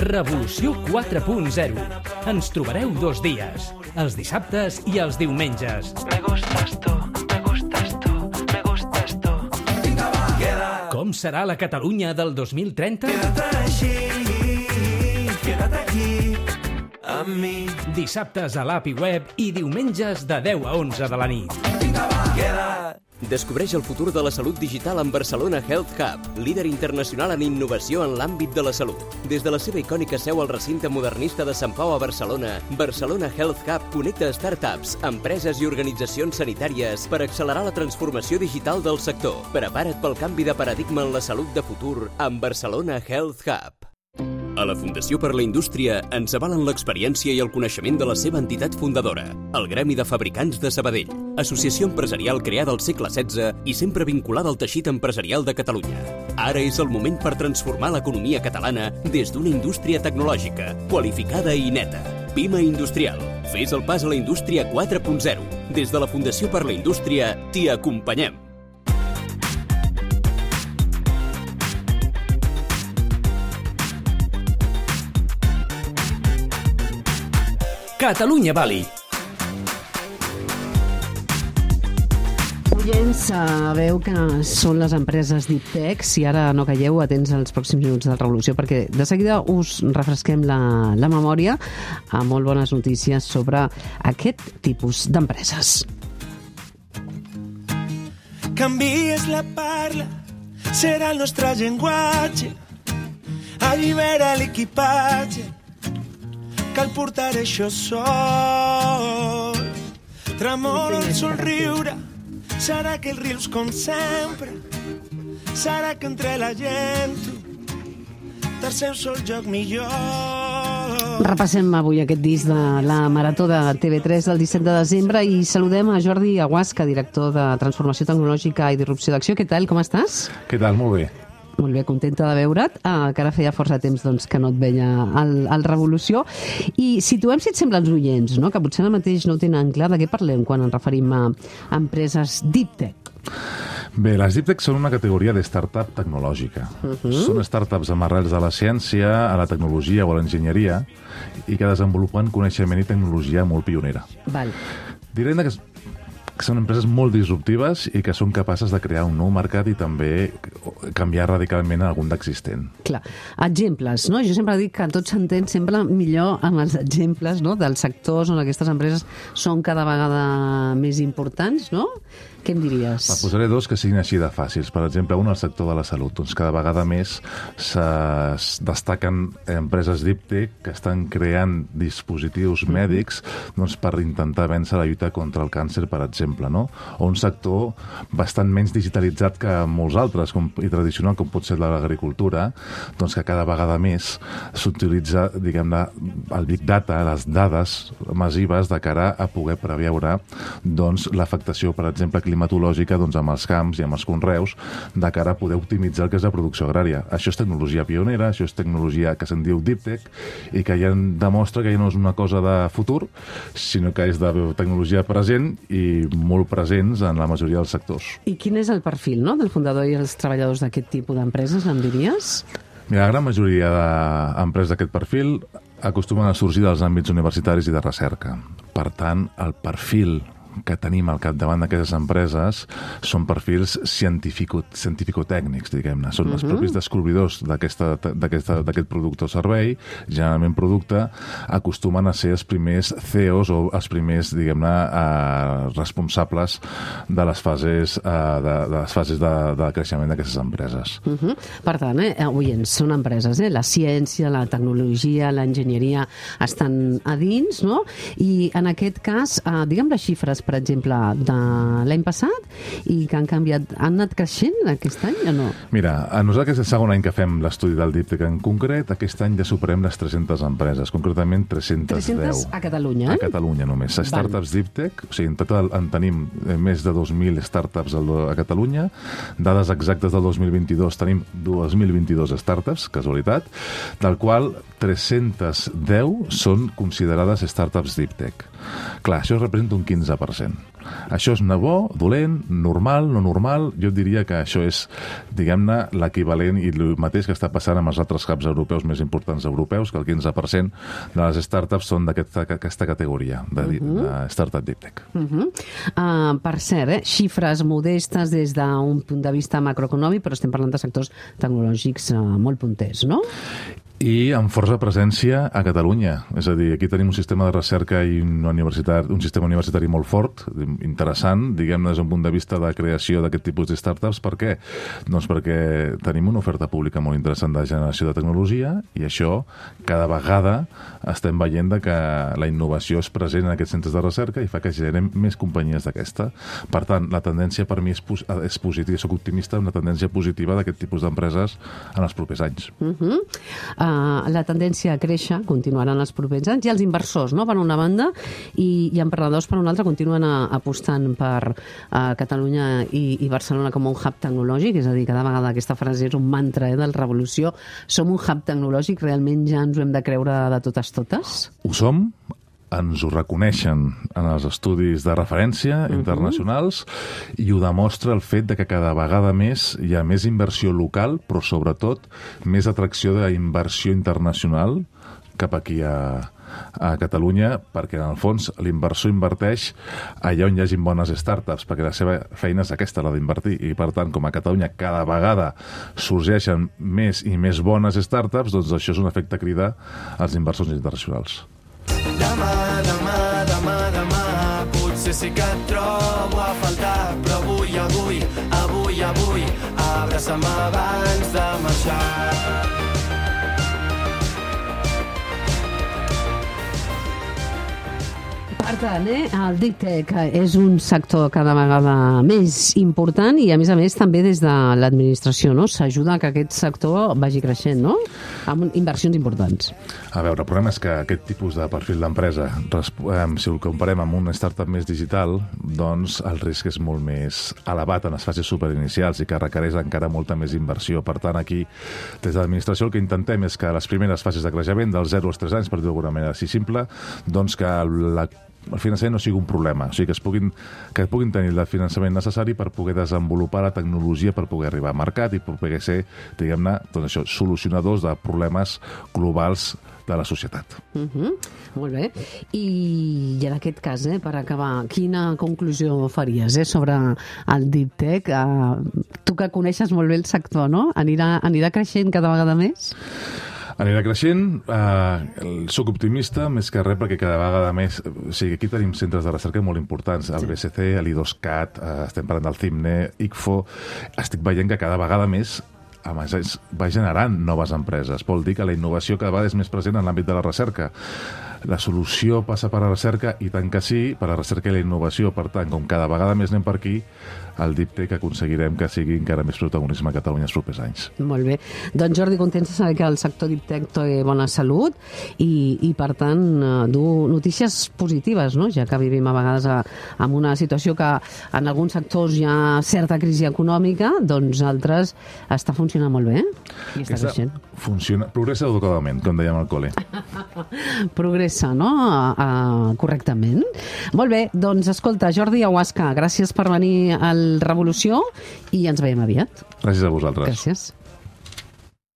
Revolució 4.0. Ens trobareu dos dies, els dissabtes i els diumenges. Me gustas tú, me gustas tú, me gustas tú. Com serà la Catalunya del 2030? A mi, Dissabtes a l'API web i diumenges de 10 a 11 de la nit. Descobreix el futur de la salut digital amb Barcelona Health Hub, líder internacional en innovació en l'àmbit de la salut. Des de la seva icònica seu al recinte modernista de Sant Pau a Barcelona, Barcelona Health Hub connecta startups, empreses i organitzacions sanitàries per accelerar la transformació digital del sector. Prepara't pel canvi de paradigma en la salut de futur amb Barcelona Health Hub. A la Fundació per la Indústria ens avalen l'experiència i el coneixement de la seva entitat fundadora, el Gremi de Fabricants de Sabadell, associació empresarial creada al segle XVI i sempre vinculada al teixit empresarial de Catalunya. Ara és el moment per transformar l'economia catalana des d'una indústria tecnològica, qualificada i neta. Pima Industrial. Fes el pas a la indústria 4.0. Des de la Fundació per la Indústria t'hi acompanyem. Catalunya Bali. Oients, sabeu que són les empreses Deep Tech. Si ara no calleu, atents als pròxims minuts de Revolució, perquè de seguida us refresquem la, la memòria amb molt bones notícies sobre aquest tipus d'empreses. Canvies la parla, serà el nostre llenguatge. Allibera l'equipatge, cal portar això sol. Tremora el somriure, serà que el rius com sempre, serà que entre la gent tu, tercer sol joc millor. Repassem avui aquest disc de la Marató de TV3 del 17 de desembre i saludem a Jordi Aguasca, director de Transformació Tecnològica i Disrupció d'Acció. Què tal, com estàs? Què tal? Molt bé. Molt bé, contenta de veure't, ah, que ara feia força temps doncs, que no et veia al, al Revolució. I situem, si et sembla, els oients, no? que potser ara mateix no tenen clar de què parlem quan ens referim a empreses deep tech. Bé, les Deep Tech són una categoria de startup tecnològica. Uh -huh. Són startups amb arrels a la ciència, a la tecnologia o a l'enginyeria i que desenvolupen coneixement i tecnologia molt pionera. Val. Direm que que són empreses molt disruptives i que són capaces de crear un nou mercat i també canviar radicalment algun d'existent. Clar, exemples, no? Jo sempre dic que tot s'entén sempre millor amb els exemples no? dels sectors on aquestes empreses són cada vegada més importants, no? Què em diries? Va, posaré dos que siguin així de fàcils. Per exemple, un al sector de la salut. Doncs cada vegada més es destaquen empreses deep tech que estan creant dispositius Mhm. mèdics doncs, per intentar vèncer la lluita contra el càncer, per exemple. No? O un sector bastant menys digitalitzat que molts altres com, i tradicional, com pot ser l'agricultura, doncs que cada vegada més s'utilitza, diguem-ne, el big data, les dades massives de cara a poder preveure doncs, l'afectació, per exemple, climatològica doncs, amb els camps i amb els conreus, de cara a poder optimitzar el que és la producció agrària. Això és tecnologia pionera, això és tecnologia que se'n diu Deep Tech i que ja demostra que ja no és una cosa de futur, sinó que és de tecnologia present i molt presents en la majoria dels sectors. I quin és el perfil no? del fundador i els treballadors d'aquest tipus d'empreses, em diries? Mira, la gran majoria d'empreses d'aquest perfil acostumen a sorgir dels àmbits universitaris i de recerca. Per tant, el perfil que tenim al capdavant d'aquestes empreses són perfils científico- científico-tècnics, diguem-ne. Són uh -huh. els propis descobridors d'aquest producte o servei, generalment producte, acostumen a ser els primers CEOs o els primers, diguem-ne, eh, responsables de les fases, eh, de, de les fases de, de creixement d'aquestes empreses. Uh -huh. Per tant, eh, oients, són empreses, eh? la ciència, la tecnologia, l'enginyeria estan a dins, no? I en aquest cas, eh, digue'm les xifres, per exemple, de l'any passat i que han canviat, han anat creixent aquest any o no? Mira, a nosaltres és el segon any que fem l'estudi del Deep Tech en concret. Aquest any ja superem les 300 empreses, concretament 310. 300 a Catalunya, A eh? Catalunya només. Startups Deep Tech, o sigui, en total en tenim eh, més de 2.000 startups a Catalunya. Dades exactes del 2022, tenim 2.022 startups, casualitat, del qual 310 són considerades startups Deep Tech. Clar, això representa un 15%. Això és bo, dolent, normal, no normal? Jo diria que això és, diguem-ne, l'equivalent i el mateix que està passant amb els altres hubs europeus més importants europeus, que el 15% de les startups són d'aquesta aquesta categoria de, uh -huh. de startup deep tech. Uh -huh. uh, per cert, eh, xifres modestes des d'un punt de vista macroeconòmic, però estem parlant de sectors tecnològics uh, molt punters, no? I amb força presència a Catalunya. És a dir, aquí tenim un sistema de recerca i una universitat, un sistema universitari molt fort, interessant, diguem-ne, des d'un punt de vista de creació d'aquest tipus de startups. Per què? Doncs perquè tenim una oferta pública molt interessant de generació de tecnologia i això, cada vegada estem veient de que la innovació és present en aquests centres de recerca i fa que generem més companyies d'aquesta. Per tant, la tendència per mi és, és positiva, soc optimista la tendència positiva d'aquest tipus d'empreses en els propers anys. Uh -huh. uh, la tendència a créixer continuarà en els propers anys i els inversors, no?, per una banda, i, i emprenedors per una altra continuen a, apostant per uh, Catalunya i, i Barcelona com un hub tecnològic, és a dir, cada vegada aquesta frase és un mantra eh, del Revolució. Som un hub tecnològic, realment ja ens ho hem de creure de totes totes? Ho som, ens ho reconeixen en els estudis de referència uh -huh. internacionals i ho demostra el fet de que cada vegada més hi ha més inversió local, però sobretot més atracció d'inversió internacional cap aquí a, a Catalunya perquè en el fons l'inversor inverteix allà on hi hagin bones startups perquè la seva feina és aquesta, la d'invertir i per tant com a Catalunya cada vegada sorgeixen més i més bones startups doncs això és un efecte crida als inversors internacionals. Demà, demà, demà, demà, potser sí que et trobo a faltar, però avui, avui, avui, avui, abraça'm abans de marxar. Per tant, eh, el Deep Tech és un sector cada vegada més important i, a més a més, també des de l'administració no? s'ajuda que aquest sector vagi creixent, no? amb inversions importants. A veure, el problema és que aquest tipus de perfil d'empresa, eh, si el comparem amb un startup més digital, doncs el risc és molt més elevat en les fases superinicials i que requereix encara molta més inversió. Per tant, aquí, des de l'administració, el que intentem és que les primeres fases de creixement, dels 0 als 3 anys, per dir d'alguna manera així simple, doncs que la el finançament no sigui un problema, o sigui que es puguin, que puguin tenir el finançament necessari per poder desenvolupar la tecnologia per poder arribar al mercat i per poder ser, diguem-ne, doncs això, solucionadors de problemes globals de la societat. Uh -huh. Molt bé. I, I en aquest cas, eh, per acabar, quina conclusió faries eh, sobre el Deep Tech? Uh, tu que coneixes molt bé el sector, no? Anirà, anirà creixent cada vegada més? Anirà creixent, eh, sóc optimista, més que res, perquè cada vegada més... O sigui, aquí tenim centres de recerca molt importants, el BSC, l'I2CAT, eh, estem parlant del CIMNE, ICFO... Estic veient que cada vegada més a més, va generant noves empreses. Vol dir que la innovació cada vegada és més present en l'àmbit de la recerca. La solució passa per la recerca, i tant que sí, per la recerca i la innovació. Per tant, com cada vegada més anem per aquí, el Deep Tech aconseguirem que sigui encara més protagonisme a Catalunya els propers anys. Molt bé. Doncs Jordi, contents de saber que el sector Deep Tech té bona salut i, i per tant, eh, du notícies positives, no? ja que vivim a vegades a, en una situació que en alguns sectors hi ha certa crisi econòmica, doncs altres està funcionant molt bé i està creixent. Funciona, progressa educadament, com dèiem al col·le. Progressa, no? Uh, correctament. Molt bé, doncs escolta, Jordi Aguasca, gràcies per venir al Revolució i ens veiem aviat. Gràcies a vosaltres. Gràcies.